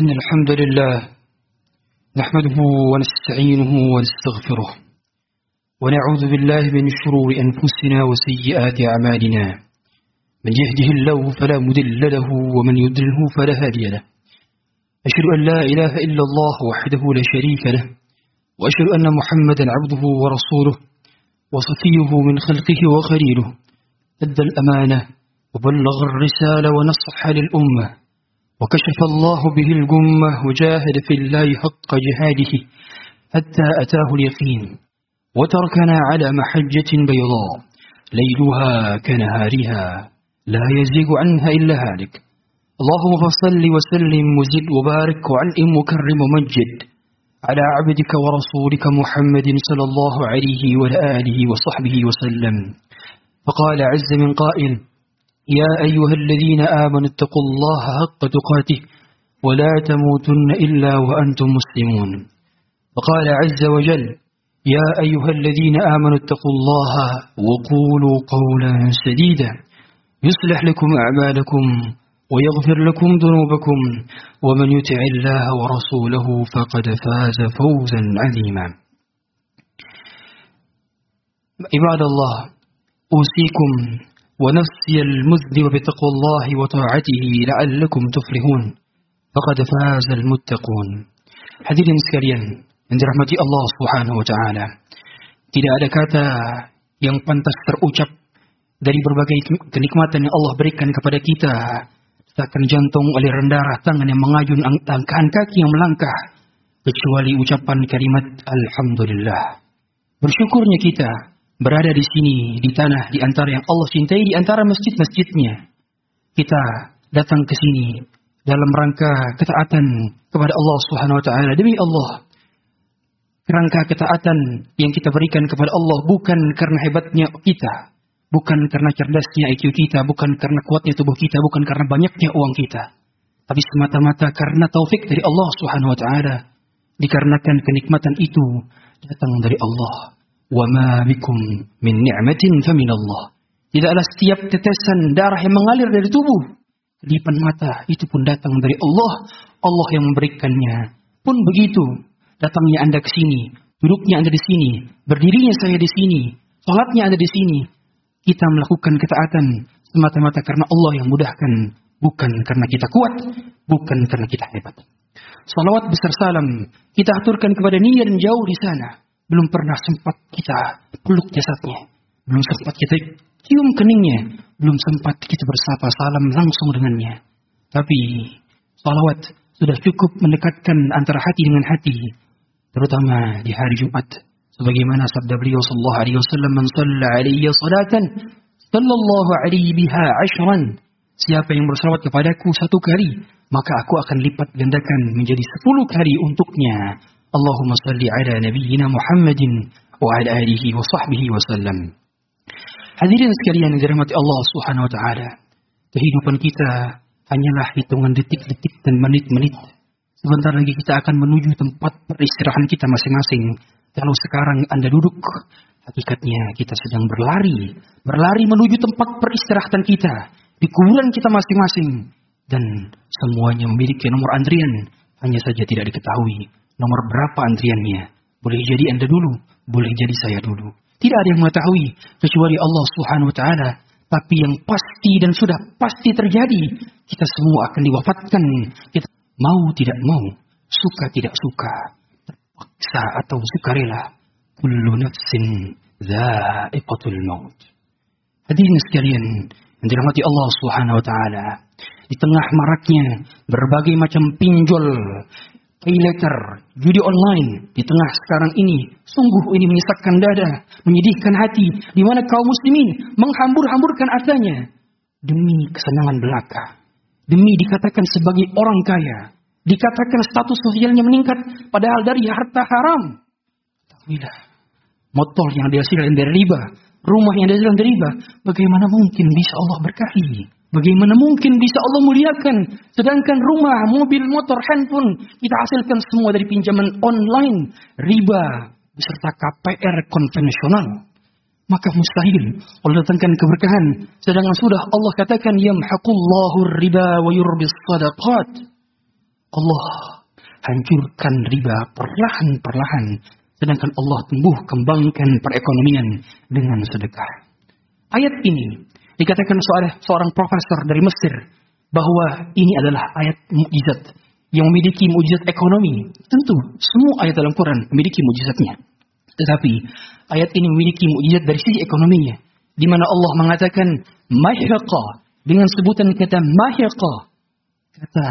إن الحمد لله نحمده ونستعينه ونستغفره ونعوذ بالله من شرور أنفسنا وسيئات أعمالنا. من يهده الله فلا مضل له ومن يضلله فلا هادي له. أشهد أن لا إله إلا الله وحده لا شريك له. وأشهد أن محمدا عبده ورسوله وصفيه من خلقه وخليله. أدى الأمانة وبلغ الرسالة ونصح للأمة. وكشف الله به الجمة وجاهد في الله حق جهاده حتى أتاه اليقين وتركنا على محجة بيضاء ليلها كنهارها لا يزيغ عنها إلا هالك. اللهم فصل وسلم وزد وبارك وعلم وكرم ومجد على عبدك ورسولك محمد صلى الله عليه وعلى آله وصحبه وسلم. فقال عز من قائل يا أيها الذين آمنوا اتقوا الله حق تقاته ولا تموتن إلا وأنتم مسلمون. وقال عز وجل يا أيها الذين آمنوا اتقوا الله وقولوا قولا سديدا. يصلح لكم أعمالكم ويغفر لكم ذنوبكم. ومن يطع الله ورسوله فقد فاز فوزا عظيما. عباد الله أوصيكم ونفسي المذنب بتقوى الله وطاعته لعلكم تفلحون فقد فاز المتقون Hadirin sekalian yang dirahmati Allah Subhanahu wa taala. Tidak ada kata yang pantas terucap dari berbagai kenikmatan yang Allah berikan kepada kita. Takkan jantung oleh rendah tangan yang mengajun angkahan kaki yang melangkah kecuali ucapan kalimat alhamdulillah. Bersyukurnya kita berada di sini, di tanah, di antara yang Allah cintai, di antara masjid-masjidnya. Kita datang ke sini dalam rangka ketaatan kepada Allah Subhanahu wa taala demi Allah. Rangka ketaatan yang kita berikan kepada Allah bukan karena hebatnya kita, bukan karena cerdasnya IQ kita, bukan karena kuatnya tubuh kita, bukan karena banyaknya uang kita, tapi semata-mata karena taufik dari Allah Subhanahu wa taala. Dikarenakan kenikmatan itu datang dari Allah. وَمَا بِكُمْ مِنْ نِعْمَةٍ فَمِنَ اللَّهِ Tidaklah setiap tetesan darah yang mengalir dari tubuh, kedipan mata, itu pun datang dari Allah. Allah yang memberikannya. Pun begitu, datangnya Anda ke sini, duduknya Anda di sini, berdirinya saya di sini, sholatnya Anda di sini. Kita melakukan ketaatan semata-mata karena Allah yang mudahkan, bukan karena kita kuat, bukan karena kita hebat. Salawat besar salam kita aturkan kepada niat dan jauh di sana belum pernah sempat kita peluk jasadnya, belum sempat kita cium keningnya, belum sempat kita bersapa salam langsung dengannya. Tapi salawat sudah cukup mendekatkan antara hati dengan hati, terutama di hari Jumat. Sebagaimana sabda beliau sallallahu alaihi wasallam, "Man shalla alayya salatan, sallallahu alaihi biha ashran." Siapa yang bersalawat kepadaku satu kali, maka aku akan lipat gandakan menjadi sepuluh kali untuknya. Allahumma salli ala nabiyyina Muhammadin wa sahbihi wa sallam. Hadirin sekalian yang dirahmati Allah Subhanahu wa taala. Kehidupan kita hanyalah hitungan detik-detik dan menit-menit. Sebentar lagi kita akan menuju tempat peristirahan kita masing-masing. Kalau sekarang Anda duduk, hakikatnya kita sedang berlari, berlari menuju tempat peristirahatan kita di kuburan kita masing-masing dan semuanya memiliki nomor antrian, hanya saja tidak diketahui nomor berapa antriannya. Boleh jadi Anda dulu, boleh jadi saya dulu. Tidak ada yang mengetahui kecuali Allah Subhanahu wa taala. Tapi yang pasti dan sudah pasti terjadi, kita semua akan diwafatkan. Kita mau tidak mau, suka tidak suka, terpaksa atau sukarela. Kullu nafsin dha'iqatul maut. Hadirin sekalian yang dirahmati Allah Subhanahu wa taala, di tengah maraknya berbagai macam pinjol pay letter, judi online di tengah sekarang ini. Sungguh ini menyesakkan dada, menyedihkan hati, di mana kaum muslimin menghambur-hamburkan hartanya demi kesenangan belaka, demi dikatakan sebagai orang kaya, dikatakan status sosialnya meningkat, padahal dari harta haram. Ketahuilah, motor yang dihasilkan dari riba, rumah yang dihasilkan dari riba, bagaimana mungkin bisa Allah berkahi? Bagaimana mungkin bisa Allah muliakan? Sedangkan rumah, mobil, motor, handphone kita hasilkan semua dari pinjaman online, riba, beserta KPR konvensional. Maka mustahil Allah datangkan keberkahan. Sedangkan sudah Allah katakan yamhaqullahu riba wa yurbis sadaqat. Allah hancurkan riba perlahan-perlahan. Sedangkan Allah tumbuh kembangkan perekonomian dengan sedekah. Ayat ini dikatakan oleh seorang profesor dari Mesir bahwa ini adalah ayat mukjizat yang memiliki mukjizat ekonomi. Tentu semua ayat dalam Quran memiliki mukjizatnya. Tetapi ayat ini memiliki mukjizat dari sisi ekonominya di mana Allah mengatakan mahyaqa dengan sebutan kata mahyaqa kata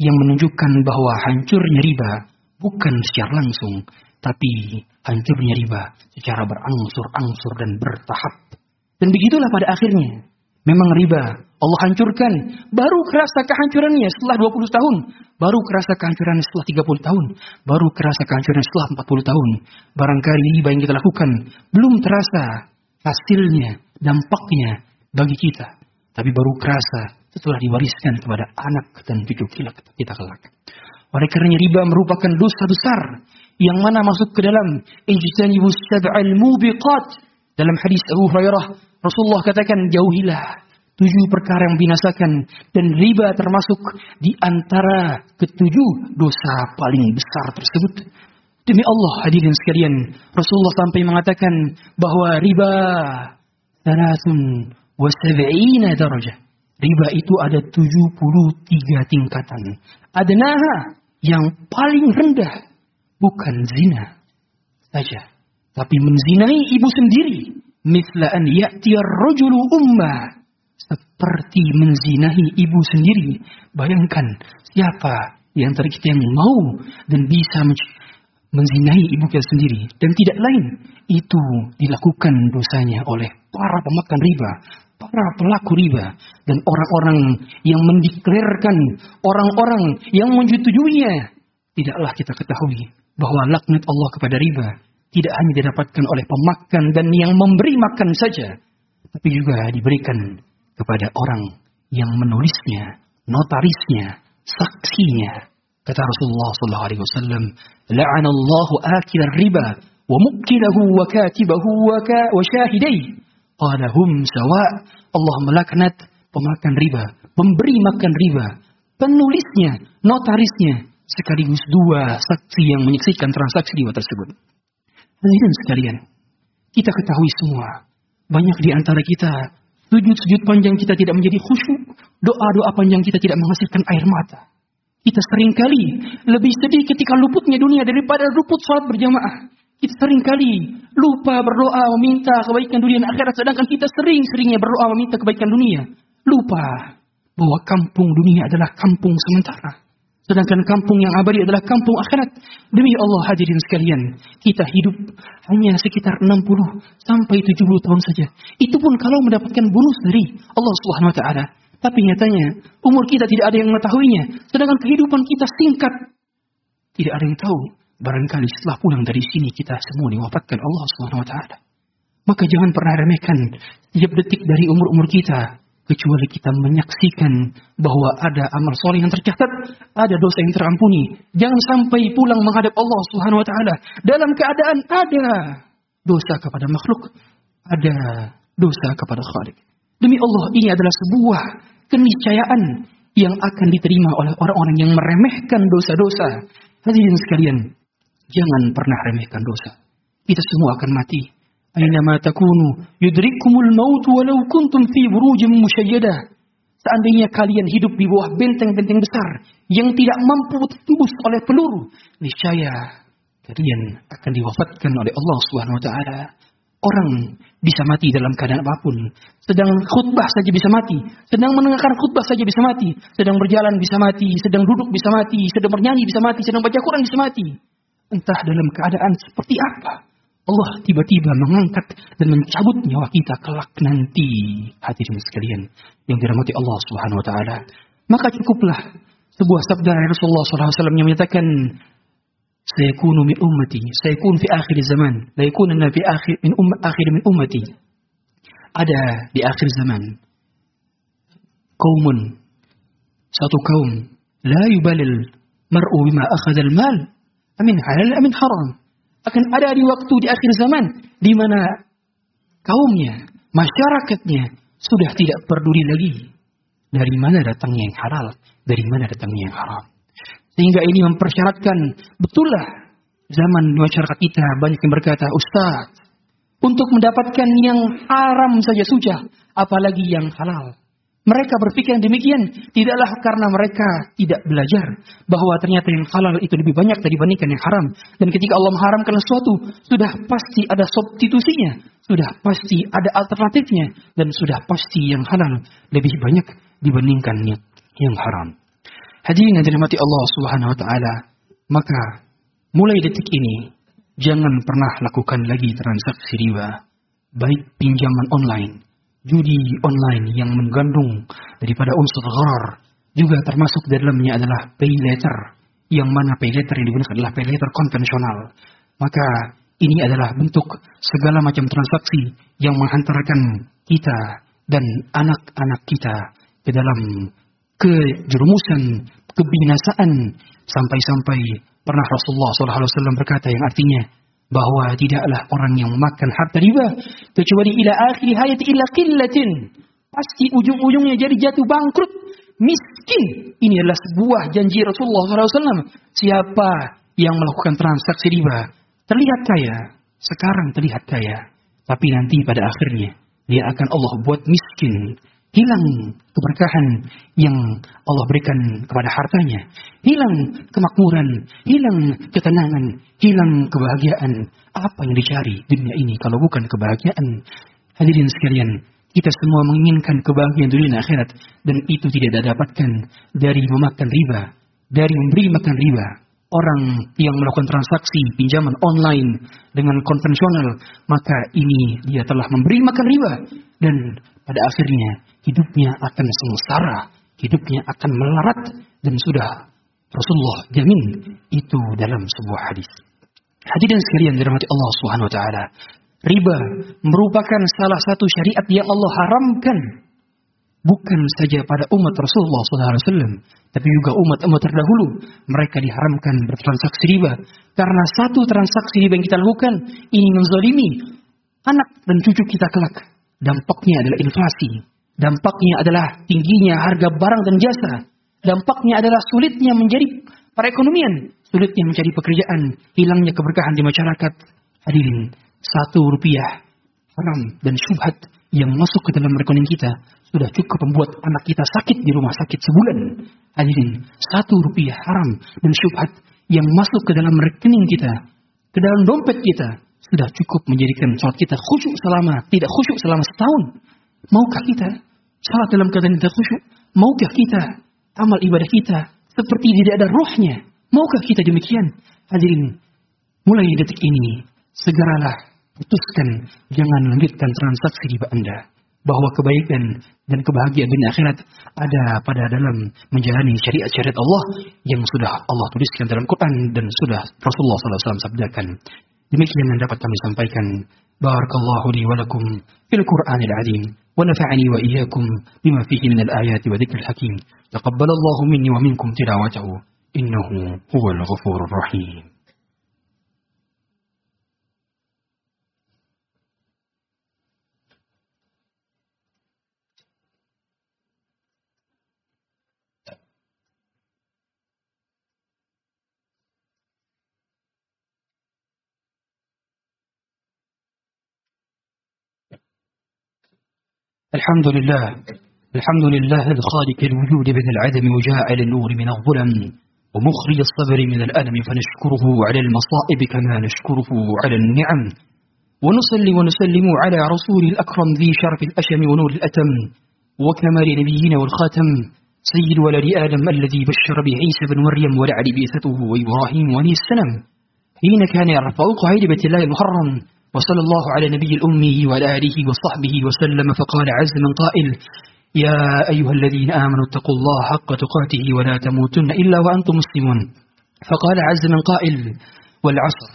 yang menunjukkan bahwa hancurnya riba bukan secara langsung tapi hancurnya riba secara berangsur-angsur dan bertahap. Dan begitulah pada akhirnya. Memang riba Allah hancurkan. Baru kerasa kehancurannya setelah 20 tahun. Baru kerasa kehancurannya setelah 30 tahun. Baru kerasa kehancurannya setelah 40 tahun. Barangkali riba yang kita lakukan belum terasa hasilnya, dampaknya bagi kita. Tapi baru kerasa setelah diwariskan kepada anak dan cucu kita kelak. Oleh karena riba merupakan dosa besar yang mana masuk ke dalam ijtanibus sab'al mubiqat dalam hadis Abu Hurairah Rasulullah katakan jauhilah tujuh perkara yang binasakan dan riba termasuk di antara ketujuh dosa paling besar tersebut. Demi Allah hadirin sekalian, Rasulullah sampai mengatakan bahwa riba salasun wa darajah. Riba itu ada 73 tingkatan. Adnaha yang paling rendah bukan zina saja, tapi menzinai ibu sendiri. Mithla an ya'tiyar rajulu umma seperti menzinahi ibu sendiri. Bayangkan siapa yang kita yang mau dan bisa menzinahi ibu kita sendiri dan tidak lain itu dilakukan dosanya oleh para pemakan riba, para pelaku riba dan orang-orang yang mendeklarkan orang-orang yang menyetujuinya. Tidaklah kita ketahui bahwa laknat Allah kepada riba tidak hanya didapatkan oleh pemakan dan yang memberi makan saja, tapi juga diberikan kepada orang yang menulisnya, notarisnya, saksinya. Kata Rasulullah sallallahu alaihi wasallam, "La'anallahu akil riba wa mukilahu wa katibahu wa, ka, wa syahidai." Qala hum sawa. Allah melaknat pemakan riba, pemberi makan riba, penulisnya, notarisnya, sekaligus dua saksi yang menyaksikan transaksi riba tersebut. Hadirin sekalian, kita ketahui semua, banyak di antara kita sujud-sujud panjang kita tidak menjadi khusyuk, doa-doa panjang kita tidak menghasilkan air mata. Kita sering kali lebih sedih ketika luputnya dunia daripada luput sholat berjamaah. Kita sering kali lupa berdoa meminta kebaikan dunia dan akhirat sedangkan kita sering-seringnya berdoa meminta kebaikan dunia. Lupa bahwa kampung dunia adalah kampung sementara. Sedangkan kampung yang abadi adalah kampung akhirat. Demi Allah hadirin sekalian, kita hidup hanya sekitar 60 sampai 70 tahun saja. Itu pun kalau mendapatkan bonus dari Allah Subhanahu wa. Tapi nyatanya umur kita tidak ada yang mengetahuinya. Sedangkan kehidupan kita singkat. Tidak ada yang tahu. Barangkali setelah pulang dari sini kita semua diwafatkan Allah Subhanahu wa. Maka jangan pernah remehkan setiap detik dari umur-umur kita kecuali kita menyaksikan bahwa ada amal soleh yang tercatat, ada dosa yang terampuni. Jangan sampai pulang menghadap Allah Subhanahu wa taala dalam keadaan ada dosa kepada makhluk, ada dosa kepada Khalik. Demi Allah, ini adalah sebuah keniscayaan yang akan diterima oleh orang-orang yang meremehkan dosa-dosa. Hadirin sekalian, jangan pernah remehkan dosa. Kita semua akan mati. Aynama takunu yudrikumul maut walau kuntum fi burujin musyayyadah. Seandainya kalian hidup di bawah benteng-benteng besar yang tidak mampu tembus oleh peluru, niscaya kalian akan diwafatkan oleh Allah Subhanahu wa taala. Orang bisa mati dalam keadaan apa pun. Sedang khutbah saja bisa mati. Sedang mendengarkan khutbah saja bisa mati. Sedang berjalan bisa mati. Sedang duduk bisa mati. Sedang bernyanyi bisa mati. Sedang baca Quran bisa mati. Entah dalam keadaan seperti apa. Allah tiba-tiba mengangkat dan mencabut nyawa kita kelak nanti. Hadirin sekalian yang dirahmati Allah Subhanahu wa taala. Maka cukuplah sebuah sabda Rasulullah SAW yang menyatakan sayakunu min ummati sayakun fi akhir zaman la yakununa fi akhir min um, akhir min ummati ada di akhir zaman kaumun satu kaum la yubalil mar'u bima akhadha al-mal amin halal amin haram akan ada di waktu di akhir zaman di mana kaumnya, masyarakatnya sudah tidak peduli lagi dari mana datangnya yang halal, dari mana datangnya yang haram. Sehingga ini mempersyaratkan, betullah zaman masyarakat kita banyak yang berkata, Ustaz, untuk mendapatkan yang haram saja susah, apalagi yang halal. Mereka berpikir demikian tidaklah karena mereka tidak belajar bahwa ternyata yang halal itu lebih banyak dibandingkan yang haram. Dan ketika Allah mengharamkan sesuatu, sudah pasti ada substitusinya, sudah pasti ada alternatifnya, dan sudah pasti yang halal lebih banyak dibandingkan yang haram. Hadirin yang dirahmati Allah Subhanahu wa taala, maka mulai detik ini jangan pernah lakukan lagi transaksi riba, baik pinjaman online judi online yang mengandung daripada unsur gharar. Juga termasuk di dalamnya adalah pay letter yang mana pay letter yang digunakan adalah pay letter konvensional. Maka ini adalah bentuk segala macam transaksi yang menghantarkan kita dan anak-anak kita ke dalam kejerumusan kebinasaan. Sampai-sampai pernah Rasulullah SAW berkata yang artinya bahwa tidaklah orang yang makan harta riba kecuali ila akhir hayat illa qillatin. Pasti ujung-ujungnya jadi jatuh bangkrut. Miskin. Ini adalah sebuah janji Rasulullah SAW siapa yang melakukan transaksi riba terlihat kaya. Sekarang terlihat kaya. Tapi nanti pada akhirnya dia akan Allah buat miskin hilang keberkahan yang Allah berikan kepada hartanya, hilang kemakmuran, hilang ketenangan, hilang kebahagiaan. Apa yang dicari dunia ini kalau bukan kebahagiaan? Hadirin sekalian, kita semua menginginkan kebahagiaan dunia akhirat dan itu tidak didapatkan dari memakan riba, dari memberi makan riba. Orang yang melakukan transaksi pinjaman online dengan konvensional, maka ini dia telah memberi makan riba dan pada akhirnya hidupnya akan sengsara, hidupnya akan melarat dan sudah Rasulullah jamin itu dalam sebuah hadis. Hadirin sekalian dirahmati Allah Subhanahu wa taala. Riba merupakan salah satu syariat yang Allah haramkan bukan saja pada umat Rasulullah SAW, tapi juga umat-umat terdahulu. Mereka diharamkan bertransaksi riba karena satu transaksi riba yang kita lakukan ini menzalimi anak dan cucu kita kelak. Dampaknya adalah inflasi, Dampaknya adalah tingginya harga barang dan jasa. Dampaknya adalah sulitnya menjadi perekonomian. Sulitnya mencari pekerjaan. Hilangnya keberkahan di masyarakat. Hadirin, satu rupiah haram dan syubhat yang masuk ke dalam rekening kita sudah cukup membuat anak kita sakit di rumah sakit sebulan. Hadirin, satu rupiah haram dan syubhat yang masuk ke dalam rekening kita, ke dalam dompet kita, sudah cukup menjadikan sholat kita khusyuk selama, tidak khusyuk selama setahun. Maukah kita Salat dalam keadaan tidak khusyuk. Maukah kita amal ibadah kita seperti tidak ada rohnya? Maukah kita demikian? Hadirin, mulai detik ini segeralah putuskan jangan lanjutkan transaksi riba Anda bahwa kebaikan dan kebahagiaan dunia akhirat ada pada dalam menjalani syariat-syariat Allah yang sudah Allah tuliskan dalam Quran dan sudah Rasulullah SAW sabdakan. Demikian yang dapat kami sampaikan. Barakallahu li wa lakum fil Qur'anil azim. ونفعني وإياكم بما فيه من الآيات وذكر الحكيم تقبل الله مني ومنكم تلاوته إنه هو الغفور الرحيم الحمد لله. الحمد لله الخالق الوجود من العدم وجاعل النور من الظلم ومخرج الصبر من الألم فنشكره على المصائب كما نشكره على النعم. ونصلي ونسلم على رسول الأكرم ذي شرف الأشم ونور الأتم وكمال نبينا والخاتم. سيد ولد آدم الذي بشر بعيسى بن مريم ولعل بيثته وإبراهيم ولي السلام. حين كان يرفع قعيد بيت الله المحرم وصلى الله على نبي الأمي وعلى آله وصحبه وسلم فقال عز من قائل يا أيها الذين آمنوا اتقوا الله حق تقاته ولا تموتن إلا وأنتم مسلمون. فقال عز من قائل والعصر.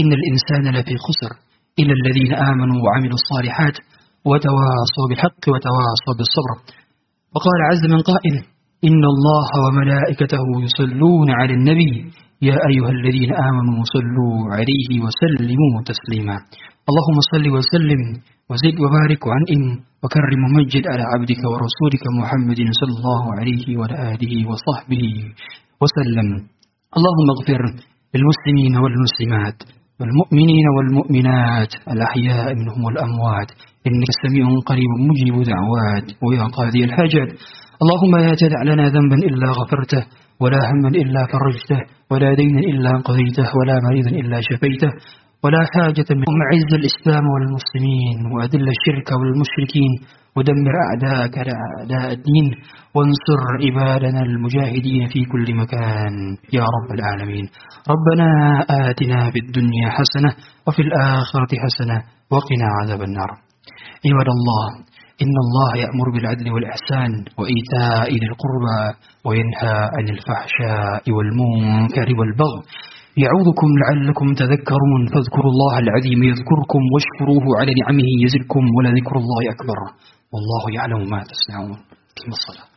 إن الإنسان لفي خسر. إلا الذين آمنوا وعملوا الصالحات وتواصوا بالحق وتواصوا بالصبر. وقال عز من قائل إن الله وملائكته يصلون على النبي يا أيها الذين آمنوا صلوا عليه وسلموا تسليما. اللهم صل وسلم وزد وبارك وعنئم وكرم ومجد على عبدك ورسولك محمد صلى الله عليه وعلى آله وصحبه وسلم. اللهم اغفر للمسلمين والمسلمات والمؤمنين والمؤمنات الأحياء منهم والأموات. إنك سميع قريب مجيب دعوات. ويا قاضي الحاجات. اللهم لا تدع لنا ذنبا إلا غفرته. ولا هما إلا فرجته ولا دينا إلا قضيته ولا مريضا إلا شفيته ولا حاجة منهم عز الإسلام والمسلمين وأذل الشرك والمشركين ودمر أعداءك أعداء الدين وانصر عبادنا المجاهدين في كل مكان يا رب العالمين. ربنا آتنا في الدنيا حسنة وفي الآخرة حسنة وقنا عذاب النار. عباد الله إن الله يأمر بالعدل والإحسان وإيتاء ذي القربى وينهى عن الفحشاء والمنكر والبغي. يعوذكم لعلكم تذكرون فاذكروا الله العظيم يذكركم واشكروه على نعمه يزدكم ولذكر الله أكبر. والله يعلم ما تصنعون. الصلاة.